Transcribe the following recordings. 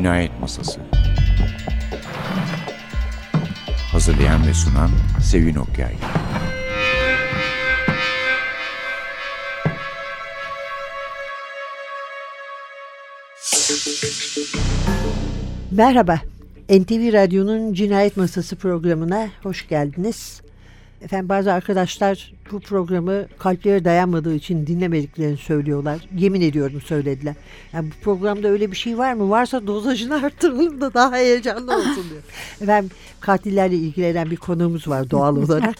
Cinayet Masası. Hazırlayan ve sunan Sevin Okyay. Merhaba, NTV Radyo'nun Cinayet Masası programına hoş geldiniz. Efendim bazı arkadaşlar bu programı kalpleri dayanmadığı için dinlemediklerini söylüyorlar. Yemin ediyorum söylediler. Yani bu programda öyle bir şey var mı? Varsa dozajını arttıralım da daha heyecanlı olsun diyor. Efendim katillerle ilgilenen bir konuğumuz var doğal olarak.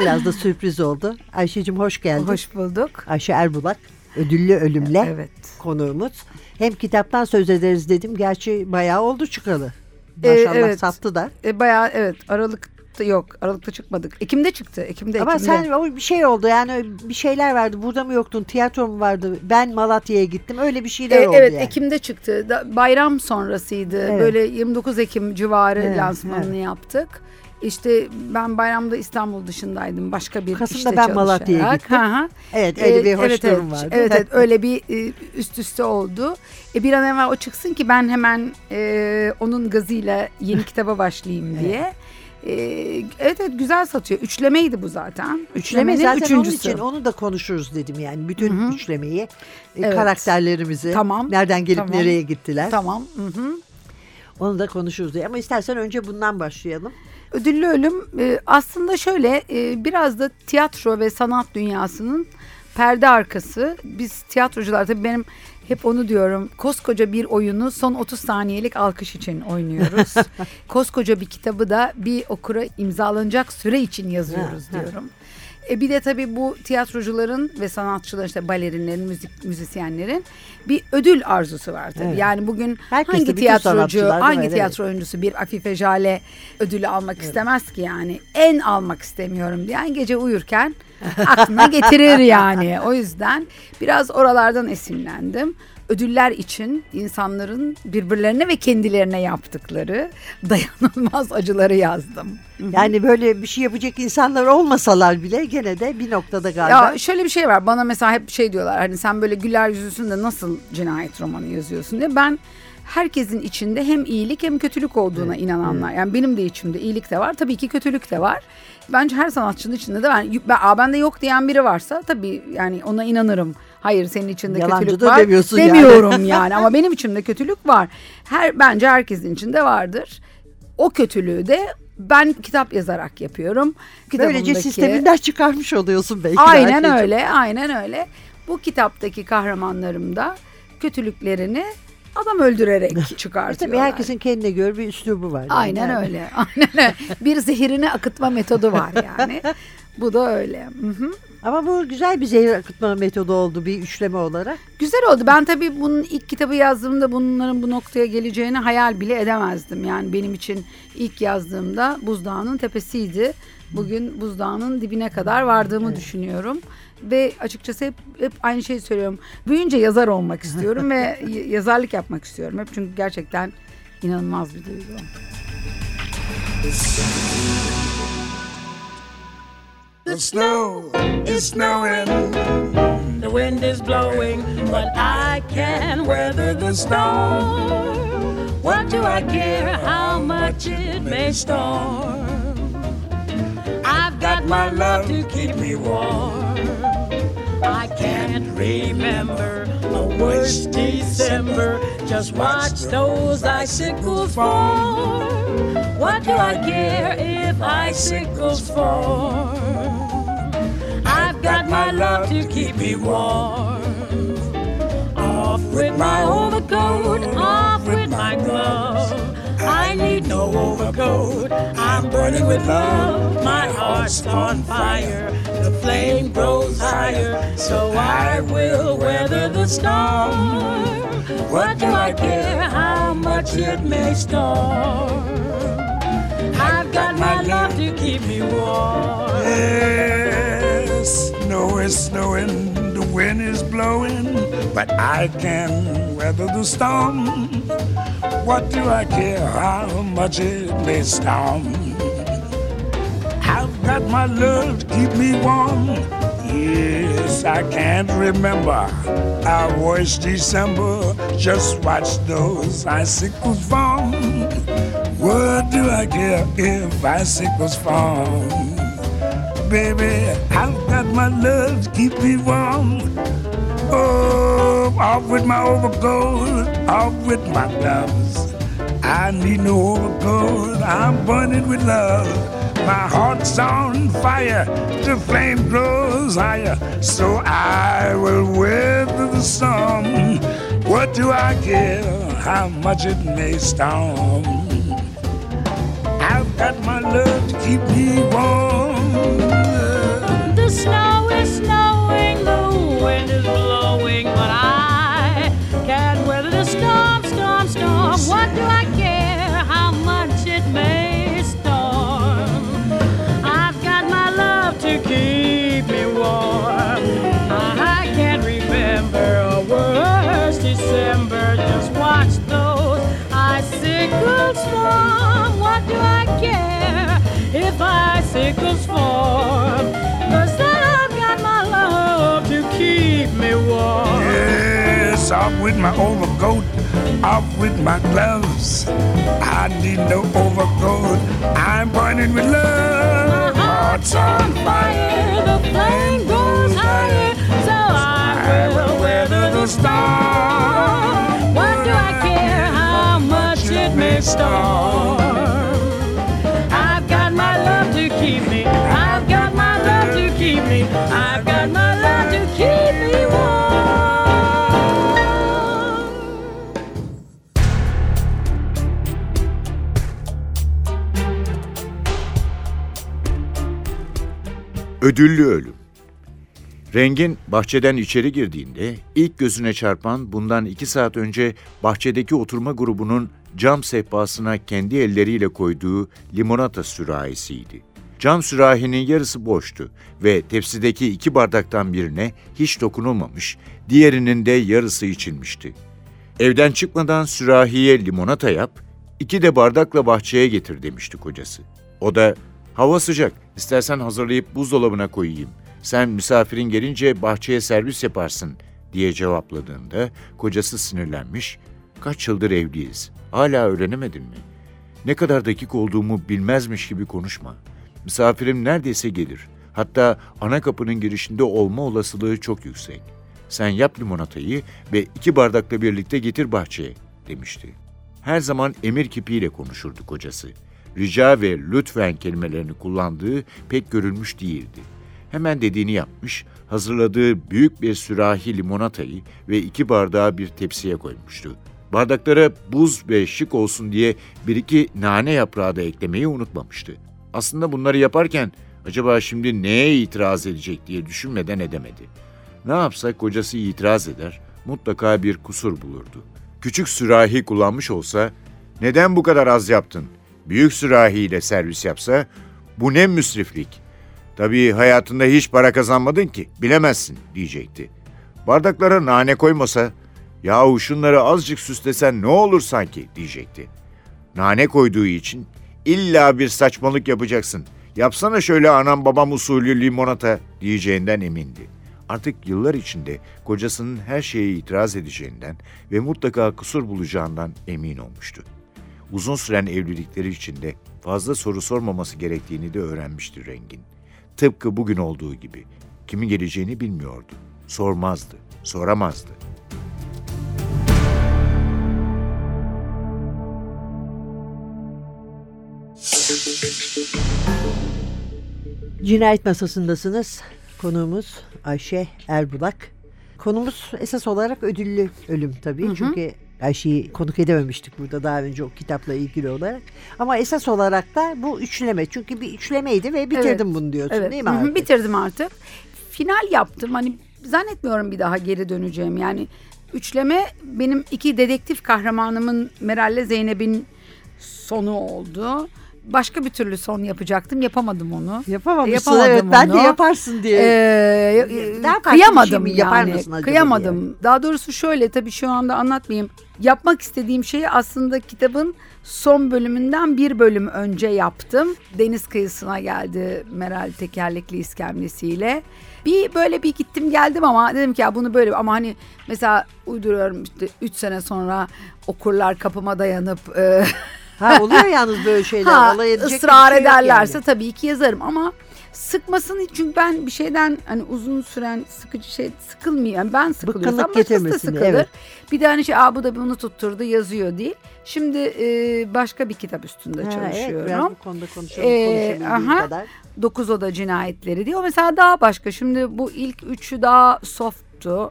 Biraz da sürpriz oldu. Ayşe'cim hoş geldin. Hoş bulduk. Ayşe Erbulak ödüllü ölümle Evet. konuğumuz. Hem kitaptan söz ederiz dedim. Gerçi bayağı oldu çıkalı. Ee, Maşallah evet. sattı da. E, bayağı evet Aralık'ta yok. Aralık'ta çıkmadık. Ekim'de çıktı. Ekim'de Ama Ekim'de. sen o bir şey oldu yani bir şeyler vardı. Burada mı yoktun? Tiyatro mu vardı? Ben Malatya'ya gittim. Öyle bir şeyler E, oldu evet yani. Ekim'de çıktı. Da, bayram sonrasıydı. Evet. Böyle 29 Ekim civarı Evet, lansmanını yaptık. İşte ben bayramda İstanbul dışındaydım. Başka bir Kasım'da işte ben Malatya'ya gittim. Hı hı. Evet öyle bir hoş evet, durum evet, vardı. Evet evet öyle bir e, üst üste oldu. E, bir an evvel o çıksın ki ben hemen e, onun gazıyla yeni kitaba başlayayım diye. E, evet evet güzel satıyor. Üçlemeydi bu zaten. Üçleme zaten onun üçüncüsü. için onu da konuşuruz dedim yani. Bütün Hı hı. üçlemeyi, e, Evet. karakterlerimizi, Tamam, nereden gelip tamam. nereye gittiler. Tamam. Hı hı. Onu da konuşuruz diye. Ama istersen önce bundan başlayalım. Ödüllü ölüm e, aslında şöyle e, biraz da tiyatro ve sanat dünyasının perde arkası. Biz tiyatrocular tabii benim hep onu diyorum. Koskoca bir oyunu son 30 saniyelik alkış için oynuyoruz. Koskoca bir kitabı da bir okura imzalanacak süre için yazıyoruz diyorum. E bir de tabii bu tiyatrocuların ve sanatçıların işte balerinlerin, müzik müzisyenlerin bir ödül arzusu var tabii. Evet. Yani bugün Herkes hangi tiyatrocu, hangi evet. tiyatro oyuncusu bir Afife Jale ödülü almak istemez ki yani. En almak istemiyorum diyen gece uyurken aklına getirir yani. O yüzden biraz oralardan esinlendim. Ödüller için insanların birbirlerine ve kendilerine yaptıkları dayanılmaz acıları yazdım. Yani böyle bir şey yapacak insanlar olmasalar bile gene de bir noktada galiba. Ya şöyle bir şey var. Bana mesela hep şey diyorlar. Hani sen böyle güler yüzlüsün de nasıl cinayet romanı yazıyorsun diye. Ben herkesin içinde hem iyilik hem kötülük olduğuna inananlar. Yani benim de içimde iyilik de var. Tabii ki kötülük de var. Bence her sanatçının içinde de ben, ben "Aa, bende yok diyen biri varsa tabii yani ona inanırım. Hayır senin içinde Yalancı kötülük var. demiyorsun yani. Demiyorum yani. ama benim içimde kötülük var. Her bence herkesin içinde vardır. O kötülüğü de ben kitap yazarak yapıyorum. Böylece Kitabımdaki- sisteminden çıkarmış oluyorsun belki. Aynen Ayşe'cim. öyle, aynen öyle. Bu kitaptaki kahramanlarım da kötülüklerini adam öldürerek E çıkartıyorlar. Tabii herkesin kendine göre bir üslubu var. Aynen Yani. öyle. Aynen öyle. Bir zehirini akıtma metodu var yani. Bu da öyle. Hı hı. Ama bu güzel bir zehir akıtma metodu oldu bir üçleme olarak. Güzel oldu. Ben tabii bunun ilk kitabı yazdığımda bunların bu noktaya geleceğini hayal bile edemezdim. Yani benim için ilk yazdığımda buzdağının tepesiydi. Bugün buzdağının dibine kadar vardığımı düşünüyorum. Ve açıkçası hep, hep aynı şeyi söylüyorum. Büyüyünce yazar olmak istiyorum ve yazarlık yapmak istiyorum. Hep çünkü gerçekten inanılmaz bir duygu. The snow is snowing, the wind is blowing, but I can weather the storm. What do I care how much it may storm? I've got my love to keep me warm. I can't remember a worse December. Just watch those icicles fall. What do I care if icicles fall? I've got my love to keep me warm. Off with my overcoat, off with my glove. I need no overcoat. I'm burning with love. My heart's on fire. The flame grows higher. So I will weather the storm. What do I care how much it may storm? I've got my love to keep me warm. Yes, snow is snowing, the wind is blowing, but I can weather the storm. What do I care how much it may storm? I've got my love to keep me warm. Yes, I can't remember. I was December, just watch those icicles fall. What do I care if icicles fall? Baby, I've got my love to keep me warm. Oh, off with my overcoat, off with my gloves. I need no overcoat, I'm burning with love. My heart's on fire, the flame grows higher, so I will weather the storm. What do I care how much it may storm? I've got my love to keep me warm. Icicles form? Cause then I've got my love to keep me warm. Yes, off with my overcoat, off with my gloves. I need no overcoat. I'm burning with love. My heart's on fire, the flame goes higher, so I will weather the storm. Ödüllü ölüm. Rengin bahçeden içeri girdiğinde ilk gözüne çarpan bundan iki saat önce bahçedeki oturma grubunun cam sehpasına kendi elleriyle koyduğu limonata sürahisiydi. Cam sürahinin yarısı boştu ve tepsideki iki bardaktan birine hiç dokunulmamış, diğerinin de yarısı içilmişti. Evden çıkmadan sürahiye limonata yap, iki de bardakla bahçeye getir demişti kocası. O da hava sıcak, istersen hazırlayıp buzdolabına koyayım. Sen misafirin gelince bahçeye servis yaparsın diye cevapladığında kocası sinirlenmiş. Kaç yıldır evliyiz, hala öğrenemedin mi? Ne kadar dakik olduğumu bilmezmiş gibi konuşma. Misafirim neredeyse gelir. Hatta ana kapının girişinde olma olasılığı çok yüksek. Sen yap limonatayı ve iki bardakla birlikte getir bahçeye, demişti. Her zaman emir kipiyle konuşurdu kocası. Rica ve lütfen kelimelerini kullandığı pek görülmüş değildi. Hemen dediğini yapmış, hazırladığı büyük bir sürahi limonatayı ve iki bardağı bir tepsiye koymuştu. Bardaklara buz ve şık olsun diye bir iki nane yaprağı da eklemeyi unutmamıştı. Aslında bunları yaparken acaba şimdi neye itiraz edecek diye düşünmeden edemedi. Ne yapsa kocası itiraz eder, mutlaka bir kusur bulurdu. Küçük sürahi kullanmış olsa, neden bu kadar az yaptın? Büyük sürahiyle servis yapsa, bu ne müsriflik? Tabii hayatında hiç para kazanmadın ki, bilemezsin diyecekti. Bardaklara nane koymasa, yahu şunları azıcık süslesen ne olur sanki diyecekti. Nane koyduğu için illa bir saçmalık yapacaksın. Yapsana şöyle anam babam usulü limonata diyeceğinden emindi. Artık yıllar içinde kocasının her şeye itiraz edeceğinden ve mutlaka kusur bulacağından emin olmuştu. Uzun süren evlilikleri içinde fazla soru sormaması gerektiğini de öğrenmişti Rengin. Tıpkı bugün olduğu gibi. Kimin geleceğini bilmiyordu. Sormazdı, soramazdı. Cinayet masasındasınız. Konuğumuz Ayşe Erbulak. Konumuz esas olarak ödüllü ölüm tabii. Çünkü Ayşe'yi konuk edememiştik burada daha önce o kitapla ilgili olarak. Ama esas olarak da bu üçleme. Çünkü bir üçlemeydi ve bitirdim Evet. bunu diyorsun Evet. değil mi hı hı? Bitirdim artık. Final yaptım. Hani zannetmiyorum bir daha geri döneceğim. Yani üçleme benim iki dedektif kahramanımın Meral'le Zeynep'in sonu oldu. Başka bir türlü son yapacaktım. Yapamadım onu. Yapamamışsın Yapamadım evet. Ben de onu. yaparsın diye. Ee, Daha bir kıyamadım şey yani. Kıyamadım. Daha doğrusu şöyle tabii şu anda anlatmayayım. Yapmak istediğim şey aslında kitabın son bölümünden bir bölüm önce yaptım. Deniz kıyısına geldi Meral tekerlekli iskemlesiyle. Bir böyle bir gittim geldim ama dedim ki ya bunu böyle ama hani mesela uyduruyorum işte 3 sene sonra okurlar kapıma dayanıp e, Ha oluyor yalnız böyle şeyler. ha, Alay edecek ısrar şey ederlerse yani. tabii ki yazarım ama sıkmasın çünkü ben bir şeyden hani uzun süren sıkıcı şey sıkılmıyorum. Ben Bıkkınlık başkası da sıkılır. evet. Bir de hani şey Aa, bu da bunu tutturdu yazıyor değil. Şimdi e, başka bir kitap üstünde Ha, evet, çalışıyorum. bu konuda konuşalım. Ee, aha. kadar. Dokuz Oda cinayetleri diye. O mesela daha başka. Şimdi bu ilk üçü daha softtu.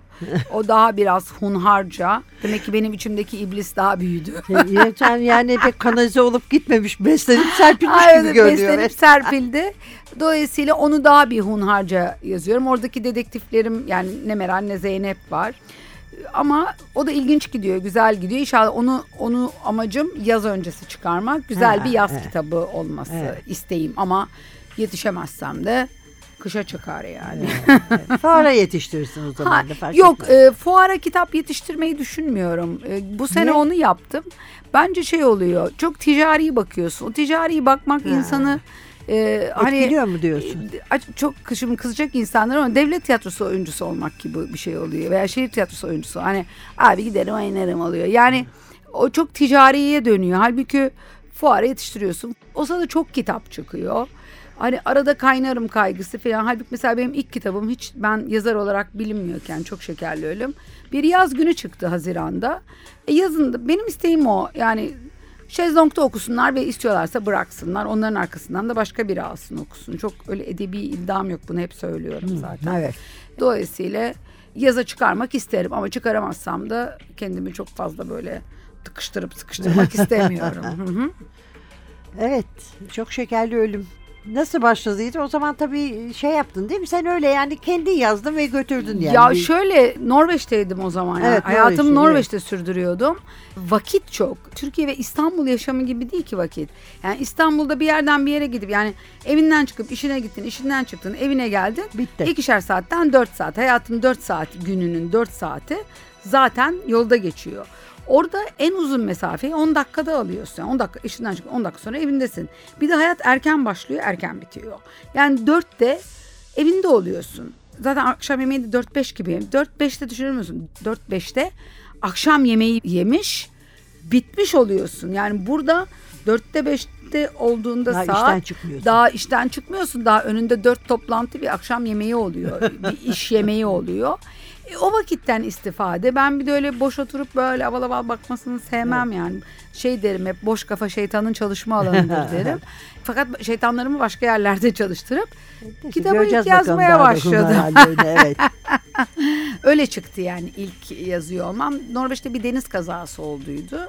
O daha biraz hunharca. Demek ki benim içimdeki iblis daha büyüdü. Şey, Sen yani pek kanalize olup gitmemiş, beslenip serpilmiş Ay, gibi evet, görünüyor. beslenip serpildi. Dolayısıyla onu daha bir hunharca yazıyorum. Oradaki dedektiflerim yani ne Meral ne Zeynep var. Ama o da ilginç gidiyor, güzel gidiyor. İnşallah onu onu amacım yaz öncesi çıkarmak. Güzel Ha, bir yaz evet. kitabı olması Evet. isteğim ama yetişemezsem de kışa çıkar yani. Sonra yetiştirirsin o zaman Ha, da fark yok etmez. e, fuara kitap yetiştirmeyi düşünmüyorum. E, bu sene Niye? onu yaptım. Bence şey oluyor. Çok ticari bakıyorsun. O ticari bakmak Ha. insanı e, hani Etkiliyor mu diyorsun? e, çok şimdi kızacak insanlar ama devlet tiyatrosu oyuncusu olmak gibi bir şey oluyor veya şehir tiyatrosu oyuncusu hani abi giderim oynarım oluyor. Yani o çok ticariye dönüyor. Halbuki fuara yetiştiriyorsun. O sırada çok kitap çıkıyor. Hani arada kaynarım kaygısı falan. Halbuki mesela benim ilk kitabım hiç ben yazar olarak bilinmiyorken çok şekerli ölüm. Bir yaz günü çıktı Haziran'da. E yazın benim isteğim o. Yani şezlongda okusunlar ve istiyorlarsa bıraksınlar. Onların arkasından da başka biri alsın okusun. Çok öyle edebi iddiam yok bunu hep söylüyorum zaten. Evet. Dolayısıyla yaza çıkarmak isterim ama çıkaramazsam da kendimi çok fazla böyle tıkıştırıp sıkıştırmak istemiyorum. Evet. Çok şekerli ölüm. Nasıl başladıydı? O zaman tabii şey yaptın değil mi? Sen öyle yani kendin yazdın ve götürdün yani. Ya şöyle Norveç'teydim o zaman. ya. Evet, Hayatımı Norveç'te, Norveç'te sürdürüyordum. Vakit çok. Türkiye ve İstanbul yaşamı gibi değil ki vakit. Yani İstanbul'da bir yerden bir yere gidip yani evinden çıkıp işine gittin, işinden çıktın, evine geldin. Bitti. İkişer saatten 4 saat. Hayatın 4 saat gününün 4 saati zaten yolda geçiyor. Orada en uzun mesafeyi 10 dakikada alıyorsun. Yani 10 dakika işinden çık 10 dakika sonra evindesin. Bir de hayat erken başlıyor, erken bitiyor. Yani 4'te evinde oluyorsun. Zaten akşam yemeği de 4-5 gibi. 4-5'te düşünür müsün? 4-5'te akşam yemeği yemiş, bitmiş oluyorsun. Yani burada 4'te 5'te olduğunda Daha saat işten çıkmıyorsun. daha işten çıkmıyorsun. Daha önünde 4 toplantı bir akşam yemeği oluyor. bir iş yemeği oluyor. E, o vakitten istifade. Ben bir de öyle boş oturup böyle aval aval bakmasını sevmem yani. Şey derim hep boş kafa şeytanın çalışma alanıdır derim. Fakat şeytanlarımı başka yerlerde çalıştırıp Neyse, kitabı ilk yazmaya başladım. evet. Öyle çıktı yani ilk yazıyor olmam. Norveç'te bir deniz kazası olduydu.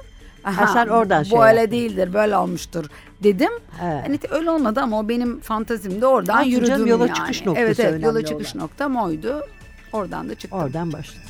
Ha, sen oradan şey Bu öyle yaptın. değildir böyle olmuştur dedim. Evet. Hani öyle olmadı ama o benim fantazimde oradan Olsun yürüdüm yola yani. çıkış noktası Evet evet yola olan. çıkış noktam oydu. Oradan da çıktım. Oradan başladım.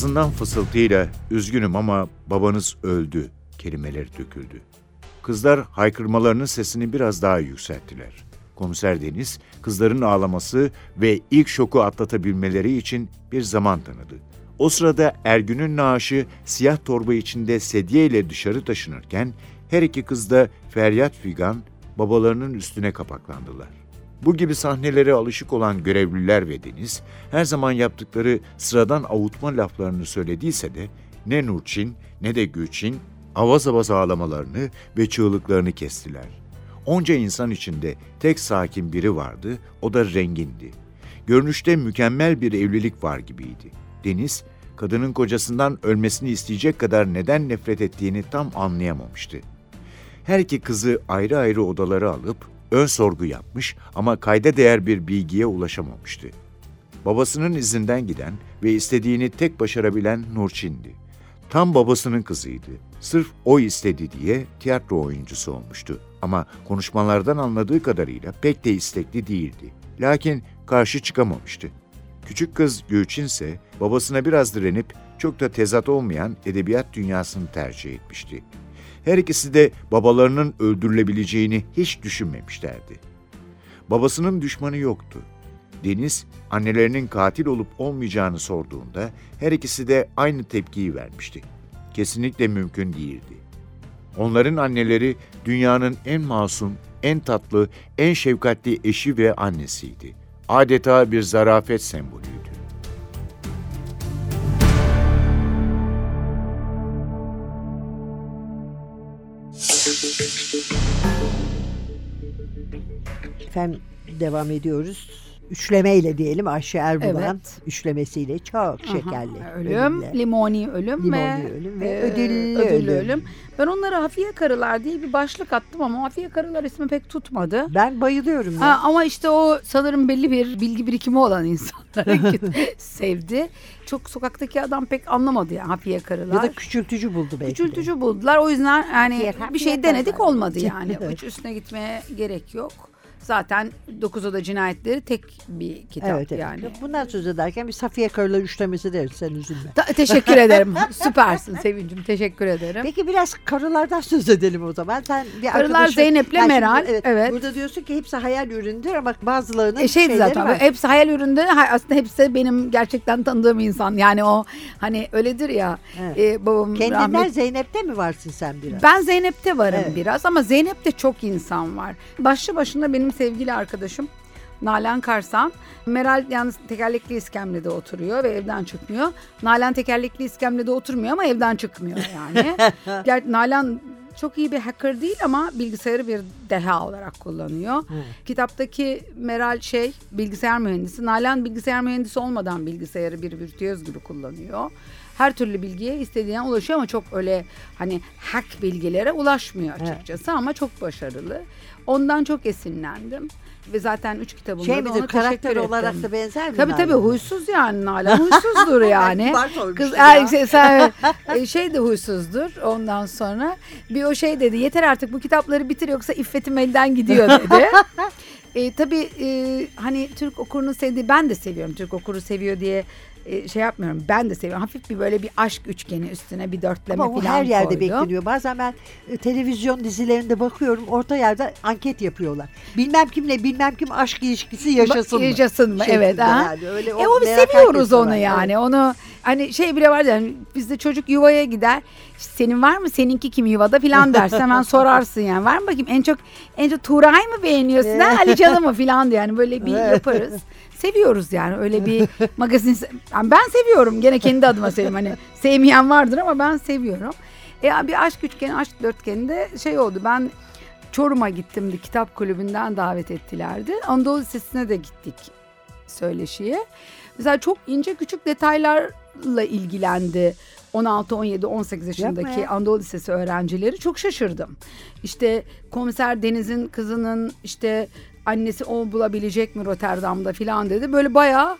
Ağzından fısıltıyla üzgünüm ama babanız öldü kelimeleri döküldü. Kızlar haykırmalarının sesini biraz daha yükselttiler. Komiser Deniz, kızların ağlaması ve ilk şoku atlatabilmeleri için bir zaman tanıdı. O sırada Ergün'ün naaşı siyah torba içinde sedye ile dışarı taşınırken her iki kız da feryat figan babalarının üstüne kapaklandılar. Bu gibi sahnelere alışık olan görevliler ve Deniz, her zaman yaptıkları sıradan avutma laflarını söylediyse de ne Nurçin ne de Gülçin avaz avaz ağlamalarını ve çığlıklarını kestiler. Onca insan içinde tek sakin biri vardı, o da Rengin'di. Görünüşte mükemmel bir evlilik var gibiydi. Deniz, kadının kocasından ölmesini isteyecek kadar neden nefret ettiğini tam anlayamamıştı. Her iki kızı ayrı ayrı odalara alıp ön sorgu yapmış ama kayda değer bir bilgiye ulaşamamıştı. Babasının izinden giden ve istediğini tek başarabilen Nurçin'di. Tam babasının kızıydı. Sırf o istedi diye tiyatro oyuncusu olmuştu. Ama konuşmalardan anladığı kadarıyla pek de istekli değildi. Lakin karşı çıkamamıştı. Küçük kız Gülçin ise babasına biraz direnip çok da tezat olmayan edebiyat dünyasını tercih etmişti. Her ikisi de babalarının öldürülebileceğini hiç düşünmemişlerdi. Babasının düşmanı yoktu. Deniz, annelerinin katil olup olmayacağını sorduğunda her ikisi de aynı tepkiyi vermişti. Kesinlikle mümkün değildi. Onların anneleri dünyanın en masum, en tatlı, en şefkatli eşi ve annesiydi. Adeta bir zarafet sembolüydü. Efendim devam ediyoruz. Üçlemeyle diyelim Ayşe Erbulan Evet. üçlemesiyle çok şekerli. Aha, Ölüm, bölümle. limoni ölüm Limoni ve, ölüm ve e, ödüllü ödüllü ölüm. ölüm. Ben onlara Hafiye Karılar diye bir başlık attım ama Hafiye Karılar ismi pek tutmadı. Ben bayılıyorum. ya. Ha, ama işte o sanırım belli bir bilgi birikimi olan insanlar sevdi. Çok sokaktaki adam pek anlamadı yani Hafiye Karılar. ya da küçültücü buldu belki de. Küçültücü buldular. O yüzden yani Hafiye- bir şey Hafiye denedik Karılar. olmadı yani. Hiç üstüne gitmeye gerek yok. Zaten Dokuz Oda Cinayetleri tek bir kitap Evet, evet. yani. Bundan söz ederken bir Safiye Karılar üçlemesi deriz sen üzülme. Ta- teşekkür ederim. Süpersin Sevincim. Teşekkür ederim. Peki biraz karılardan söz edelim o zaman. Sen bir Karılar arkadaşın- Zeynep'le Yani şimdi Meral, evet. Burada diyorsun ki hepsi hayal üründür ama bazılarının E şeydi zaten var. hepsi hayal üründe aslında hepsi benim gerçekten tanıdığım insan yani o hani öyledir ya Evet. e, babam Kendinden rahmet- Zeynep'te mi varsın sen biraz? ben Zeynep'te varım Evet. biraz ama Zeynep'te çok insan var. Başlı başında benim sevgili arkadaşım Nalan Karsan. Meral yalnız tekerlekli iskemlede oturuyor ve evden çıkmıyor. Nalan tekerlekli iskemlede oturmuyor ama evden çıkmıyor yani. Nalan çok iyi bir hacker değil ama bilgisayarı bir deha olarak kullanıyor. Kitaptaki Meral şey bilgisayar mühendisi. Nalan bilgisayar mühendisi olmadan bilgisayarı bir virtüöz gibi kullanıyor. Her türlü bilgiye istediğine ulaşıyor ama çok öyle hani hack bilgilere ulaşmıyor açıkçası ama çok başarılı. Ondan çok esinlendim. Ve zaten üç kitabımda şey da midir ona karakter teşekkür olarak ettim. da benzer mi? Tabii tabii huysuz yani Nalan huysuzdur yani. Kız er, şey, sen, e, şey de huysuzdur ondan sonra. Bir o şey dedi yeter artık bu kitapları bitir yoksa iffetim elden gidiyor dedi. e, tabii e, hani Türk okurunu sevdiği ben de seviyorum Türk okuru seviyor diye e, şey yapmıyorum ben de seviyorum. Hafif bir böyle bir aşk üçgeni üstüne bir dörtleme Ama falan her yerde koydum. bekleniyor. Bazen ben e, televizyon dizilerinde bakıyorum orta yerde anket yapıyorlar. Bilmem kimle bilmem kim aşk ilişkisi yaşasın mı? Yaşasın mı? Evet, ha. Öyle, E o biz seviyoruz onu var. yani. Evet. Onu hani şey bile var yani bizde çocuk yuvaya gider. Senin var mı? Seninki kim yuvada filan dersin. Hemen sorarsın yani. Var mı bakayım en çok en çok Turay mı beğeniyorsun? ha, Ali Can'ı mı filan diye yani böyle bir yaparız. Seviyoruz yani öyle bir magazin. Yani ben seviyorum. Gene kendi adıma seviyorum. Hani sevmeyen vardır ama ben seviyorum. E bir aşk üçgeni, aşk dörtgeninde şey oldu. Ben Çorum'a gittim. Kitap kulübünden davet ettilerdi. Anadolu Lisesi'ne de gittik söyleşiye. Mesela çok ince küçük detaylarla ilgilendi. 16, 17, 18 yaşındaki ya. Anadolu Lisesi öğrencileri çok şaşırdım. İşte komiser Deniz'in kızının işte annesi o bulabilecek mi Rotterdam'da filan dedi. Böyle bayağı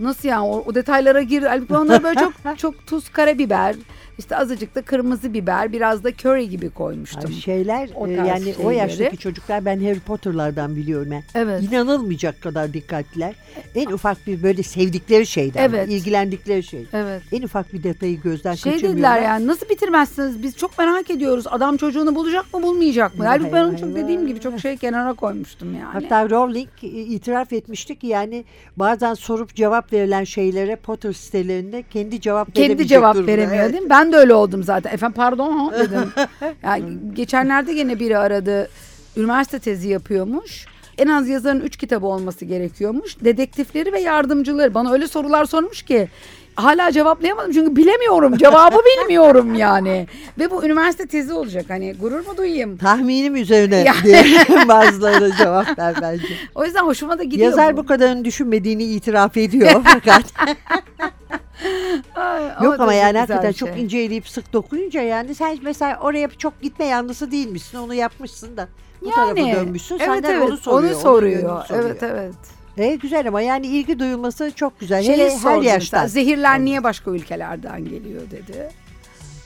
nasıl yani o, o detaylara gir. Halbuki onlar böyle çok çok tuz karabiber İşte azıcık da kırmızı biber, biraz da curry gibi koymuştum. Ay, şeyler O e, yani o şeyleri. yaştaki çocuklar ben Harry Potter'lardan biliyorum ben. Evet. İnanılmayacak kadar dikkatliler. En ufak bir böyle sevdikleri şeyden, Evet. ilgilendikleri şey. Evet. En ufak bir detayı gözden Şey kaçırmıyorlar. dediler yani nasıl bitirmezsiniz biz çok merak ediyoruz adam çocuğunu bulacak mı bulmayacak mı? Halbuki ben onu çok dediğim gibi çok şey kenara koymuştum yani. Hatta Rowling e, itiraf etmişti ki yani bazen sorup cevap verilen şeylere Potter sitelerinde kendi cevap kendi cevap veremiyor Evet. değil mi? Ben de öyle oldum zaten. Efendim pardon ha dedim. yani geçenlerde gene biri aradı. Üniversite tezi yapıyormuş. En az yazarın üç kitabı olması gerekiyormuş. Dedektifleri ve yardımcıları. Bana öyle sorular sormuş ki hala cevaplayamadım çünkü bilemiyorum. Cevabı bilmiyorum yani. Ve bu üniversite tezi olacak. Hani gurur mu duyayım? Tahminim üzerine Ya. diye bazıları cevap ver bence. O yüzden hoşuma da gidiyor. Yazar bu kadarını düşünmediğini itiraf ediyor fakat Ay, yok ama yani hakikaten şey. çok inceleyip sık dokununca yani sen mesela oraya çok gitme yanlısı değilmişsin onu yapmışsın da bu tarafa dönmüşsün evet, senden evet, onu soruyor. Onu soruyor. yönünü soruyor. Evet evet. E, güzel ama yani ilgi duyulması çok güzel. Şeyi Hele her yaştan. Zehirler niye başka ülkelerden geliyor dedi.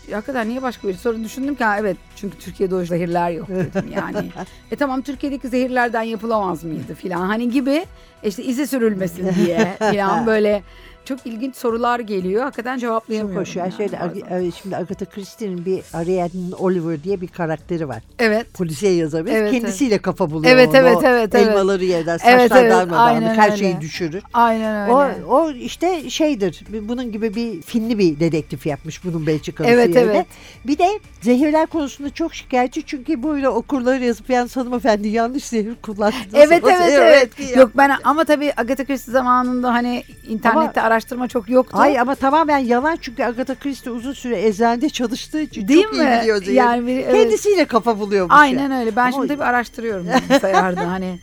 Ya Hakikaten niye başka bir sonra düşündüm ki ha, evet çünkü Türkiye'de o zehirler yok dedim yani. e tamam Türkiye'deki zehirlerden yapılamaz mıydı filan hani gibi işte izi sürülmesin diye filan böyle çok ilginç sorular geliyor. Hakikaten Çok cevaplayamıyorum. hoş. Ya yani şeyde, bazen. e, şimdi Agatha Christie'nin bir Ariadne Oliver diye bir karakteri var. Evet. Polisiye yazarı. Evet, Kendisiyle kafa buluyor. Evet, onu. evet, O evet, evet. Elmaları yerden, saçlar Evet, evet, aynen her öyle. şeyi düşürür. Aynen O, öyle. o işte şeydir. Bunun gibi bir Finli bir dedektif yapmış bunun Belçikalısı Evet, yerine. evet. Bir de zehirler konusunda çok şikayetçi çünkü böyle okurları yazıp yalnız hanımefendi yanlış zehir kullandınız. Evet O evet evet. etki Yok ben ama tabii Agatha Christie zamanında hani internette araştırma çok yoktu. Ay ama tamamen yalan çünkü Agatha Christie uzun süre eczanede çalıştığı için Değil çok mi? iyi biliyor zehir. Yani bir- evet. Kendisiyle kafa buluyormuş. Aynen ya. öyle. Ben Ama şimdi tabii araştırıyorum bilgisayarda hani.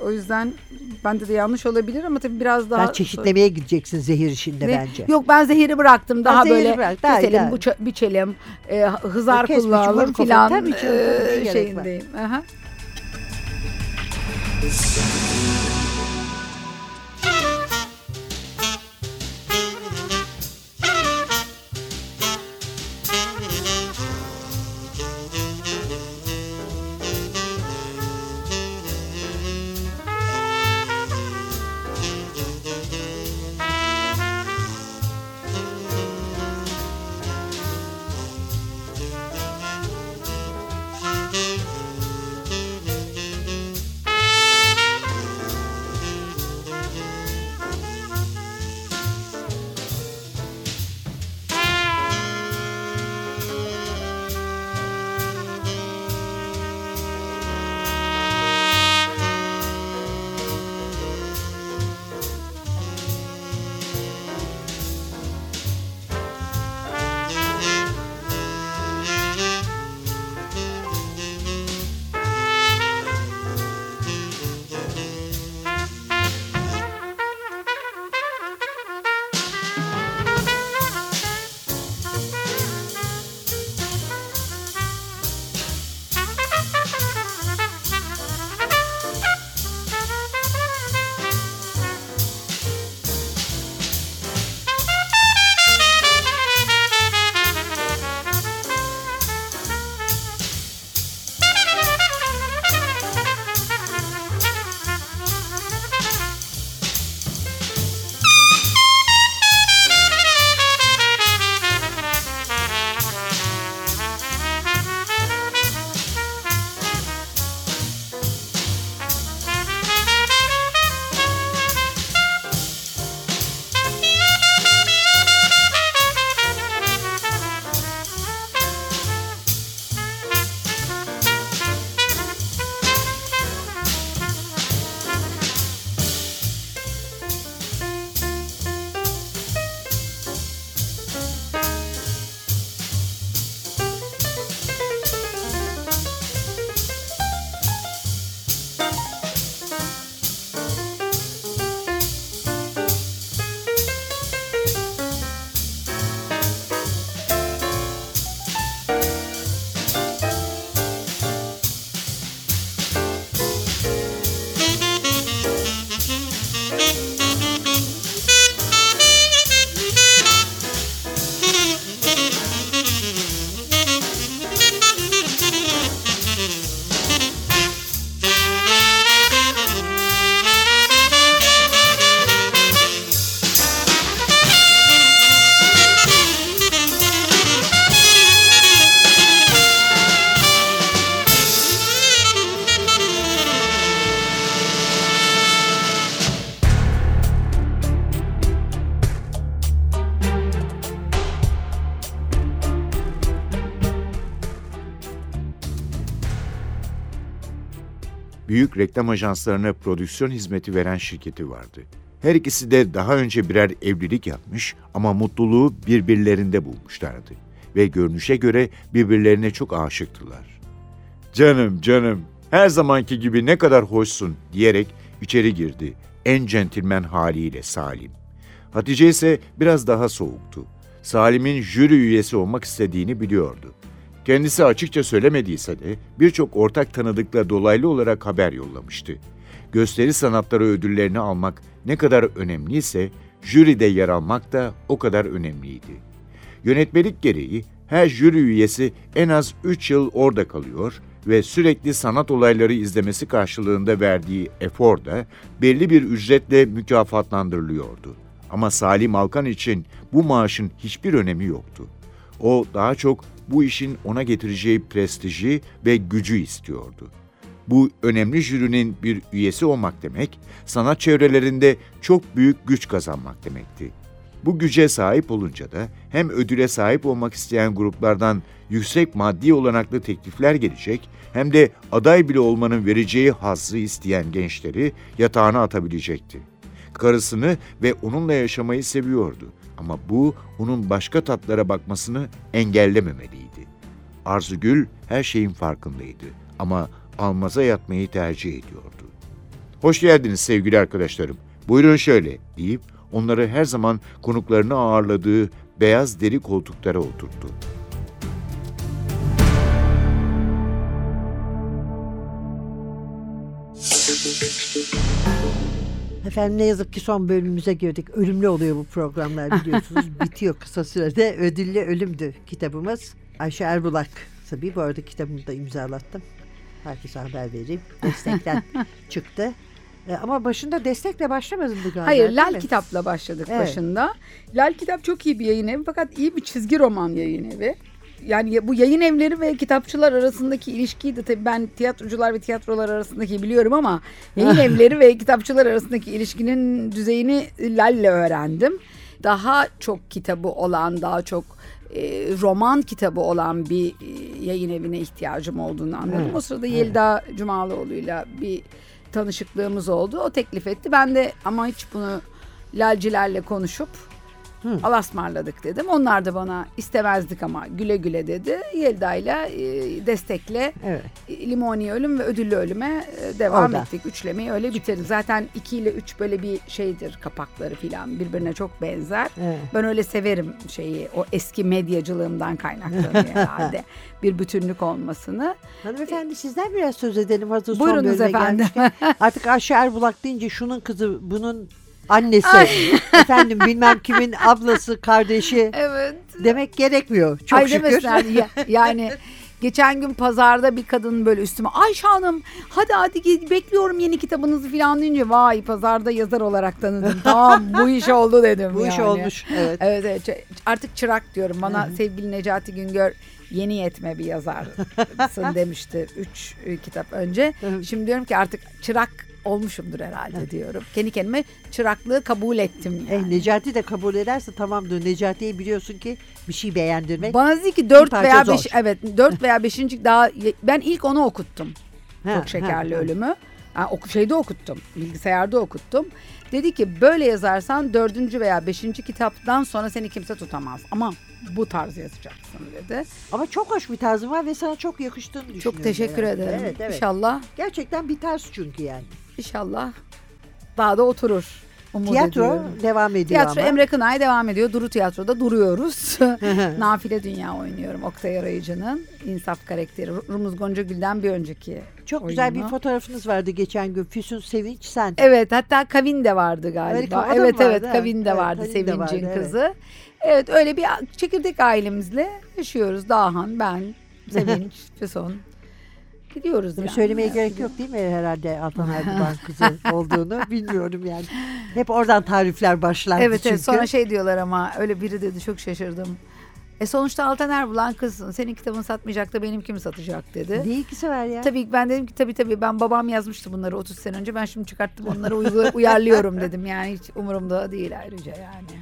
O yüzden bende de yanlış olabilir ama tabii biraz daha Sen çeşitlemeye gideceksin zehir işinde Ne? bence. Yok ben zehiri bıraktım. Daha zehiri böyle bırak, daha keselim, daha bıça- biçelim, e, hızar Kes, biç, kullanalım filan e, şeyindeyim. Aha. Büyük reklam ajanslarına prodüksiyon hizmeti veren şirketi vardı. Her ikisi de daha önce birer evlilik yapmış ama mutluluğu birbirlerinde bulmuşlardı. Ve görünüşe göre birbirlerine çok aşıktılar. Canım canım her zamanki gibi ne kadar hoşsun diyerek içeri girdi en centilmen haliyle Salim. Hatice ise biraz daha soğuktu. Salim'in jüri üyesi olmak istediğini biliyordu. Kendisi açıkça söylemediyse de birçok ortak tanıdıkla dolaylı olarak haber yollamıştı. Gösteri sanatları ödüllerini almak ne kadar önemliyse jüride yer almak da o kadar önemliydi. Yönetmelik gereği her jüri üyesi en az 3 yıl orada kalıyor ve sürekli sanat olayları izlemesi karşılığında verdiği efor da belli bir ücretle mükafatlandırılıyordu. Ama Salim Alkan için bu maaşın hiçbir önemi yoktu. O daha çok bu işin ona getireceği prestiji ve gücü istiyordu. Bu önemli jürinin bir üyesi olmak demek, sanat çevrelerinde çok büyük güç kazanmak demekti. Bu güce sahip olunca da hem ödüle sahip olmak isteyen gruplardan yüksek maddi olanaklı teklifler gelecek hem de aday bile olmanın vereceği hazzı isteyen gençleri yatağına atabilecekti. Karısını ve onunla yaşamayı seviyordu ama bu onun başka tatlara bakmasını engellememeliydi. Arzugül her şeyin farkındaydı ama almaza yatmayı tercih ediyordu. Hoş geldiniz sevgili arkadaşlarım. Buyurun şöyle deyip onları her zaman konuklarını ağırladığı beyaz deri koltuklara oturttu. Efendim ne yazık ki son bölümümüze girdik. Ölümlü oluyor bu programlar biliyorsunuz. Bitiyor kısa sürede. Ödüllü Ölümdü kitabımız. Ayşe Erbulak tabii bu arada kitabımı da imzalattım. Herkese haber vereyim. Destekten çıktı. E, ama başında destekle başlamadın galiba. Hayır Lal mi? Kitap'la başladık Evet. başında. Lal Kitap çok iyi bir yayın evi fakat iyi bir çizgi roman yayın evi. Yani ya- bu yayın evleri ve kitapçılar arasındaki ilişkiyi de tabii ben tiyatrocular ve tiyatrolar arasındaki biliyorum ama yayın evleri ve kitapçılar arasındaki ilişkinin düzeyini Lal'le öğrendim. Daha çok kitabı olan, daha çok e, roman kitabı olan bir e, yayın evine ihtiyacım olduğunu anladım. Evet, O sırada Yelda Cumalıoğlu'yla bir tanışıklığımız oldu. O teklif etti. Ben de ama hiç bunu lalcilerle konuşup alasmarladık dedim. Onlar da bana istemezdik ama güle güle dedi. Yelda'yla e, destekle Evet. e, Limoni Ölüm ve Ödüllü Ölüm'e e, devam Orada. ettik. Üçlemeyi öyle bitirdik. Zaten 2 ile 3 böyle bir şeydir kapakları filan birbirine çok benzer. Evet. Ben öyle severim şeyi o eski medyacılığımdan kaynaklanıyor herhalde. bir bütünlük olmasını. Hanımefendi sizden biraz söz edelim hazır son Buyurunuz bölüme efendim. gelmişken. Artık Ayşe Erbulak deyince şunun kızı bunun annesi efendim bilmem kimin ablası kardeşi Evet. demek gerekmiyor çok Ay şükür. ya- yani geçen gün pazarda bir kadın böyle üstüme Ayşe Hanım hadi hadi bekliyorum yeni kitabınızı falan deyince vay pazarda yazar olarak tanıdım. tamam bu iş oldu dedim Bu iş yani. olmuş evet. Evet, evet artık çırak diyorum bana sevgili Necati Güngör yeni yetme bir yazarsın demişti 3 kitap önce. Şimdi diyorum ki artık çırak olmuşumdur herhalde diyorum. Kendi kendime çıraklığı kabul ettim Eh, yani. Necati de kabul ederse tamamdır. Necati'yi biliyorsun ki bir şey beğendirmek. Bana dedi ki 4 parça veya zor. 5 evet 4 veya 5. daha ben ilk onu okuttum. Ha, Çok şekerli ha, ha. ölümü. Yani oku, şeyde okuttum. Bilgisayarda okuttum. Dedi ki böyle yazarsan dördüncü veya beşinci kitaptan sonra seni kimse tutamaz. Ama bu tarz yazacaksın dedi. Ama çok hoş bir tarzın var ve sana çok yakıştığını düşünüyorum. Çok teşekkür herhalde. ederim. Evet, evet. İnşallah, Gerçekten bir tarz çünkü yani. İnşallah daha da oturur. Umut Tiyatro ediyorum. devam ediyor Tiyatro ama. Emre Kınay devam ediyor. Duru Tiyatro'da duruyoruz. Nafile Dünya oynuyorum. Oktay Arayıcı'nın insaf karakteri. Rumuz Goncagül'den bir önceki Çok güzel bir oyunu. fotoğrafınız vardı geçen gün. Füsun Sevinç sen. Evet hatta Kavin de vardı galiba. Mı evet vardı? evet Kavin de Evet, vardı Kavin de vardı, Sevinç'in evet. kızı. Evet öyle bir çekirdek ailemizle yaşıyoruz. Dahan, ben, Sevinç, Füsun. Gidiyoruz yani. Söylemeye gerek yok değil mi herhalde Altan Erdoğan kızı olduğunu bilmiyorum yani. Hep oradan tarifler başlardı Evet çünkü. evet sonra şey diyorlar ama öyle biri dedi çok şaşırdım. E sonuçta Altan Erbulan kızsın. Senin kitabın satmayacak da benim kim satacak dedi. Ne ilgisi var ya? Tabii ben dedim ki tabii tabii ben babam yazmıştı bunları 30 sene önce. Ben şimdi çıkarttım onları uyarlıyorum dedim. Yani hiç umurumda değil ayrıca yani.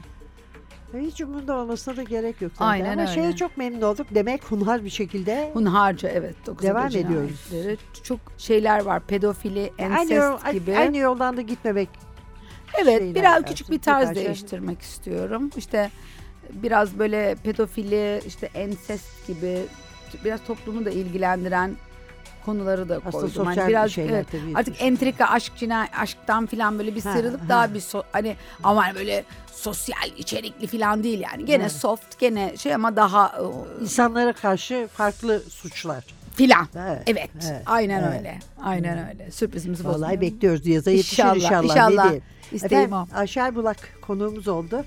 Hiç umurunda olmasına da gerek yok. Aynen Ama öyle. şeye çok memnun olduk. Demek hunhar bir şekilde Hunharca evet. Devam ediyoruz. cinayetleri. Çok şeyler var. Pedofili, aynı, yol, gibi. aynı yoldan da gitmemek. Evet biraz lazım, küçük bir tarz birkaç şey. değiştirmek istiyorum. İşte biraz böyle pedofili, işte ensest gibi biraz toplumu da ilgilendiren konuları da Aslında koydum. sosyal Hani biraz şeyler evet, tabii. artık entrika, aşk, cinayet, aşktan falan böyle bir Ha, sıyrılıp ha. daha bir so- hani ama hani böyle sosyal içerikli falan değil yani. Gene Ha. soft, gene şey ama daha e, İnsanlara karşı farklı suçlar. filan. Evet, Evet, evet, aynen evet. öyle. Aynen öyle. Sürprizimizi Vallahi bozmayalım. bekliyoruz yaza yetişir İnşallah, inşallah. inşallah. Diyeyim. İsteğim Efendim, Ayşe Bulak konuğumuz oldu.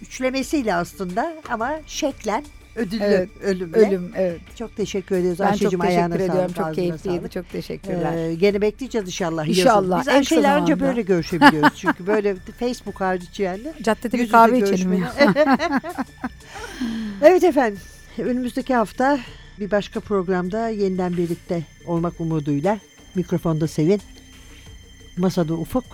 Üçlemesiyle aslında ama şeklen ödüllü Evet, ölümle. Ölüm, evet. Çok teşekkür ediyoruz Ben çok Ayşe'cim ayağına teşekkür ediyorum. sağlık, Çok keyifliydi. sağlık. Çok teşekkürler. Ee, gene bekleyeceğiz inşallah. yazın. İnşallah, Biz kısa Ayşe'yle anca zamanda. böyle görüşebiliyoruz. Çünkü böyle Facebook hariç yani. Caddede bir kahve içelim evet efendim. Önümüzdeki hafta bir başka programda yeniden birlikte olmak umuduyla mikrofonda Sevin, masada Ufuk,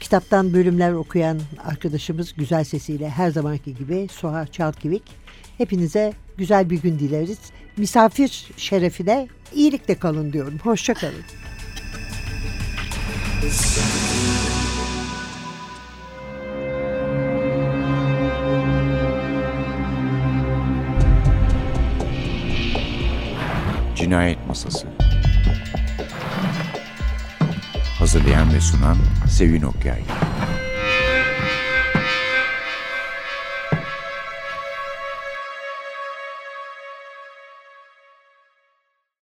kitaptan bölümler okuyan arkadaşımız güzel sesiyle her zamanki gibi Suha Çalkivik. Hepinize güzel bir gün dileriz. Misafir şerefine iyilikle kalın diyorum. Hoşça kalın. Cinayet Masası Hazırlayan ve sunan Sevin Okyay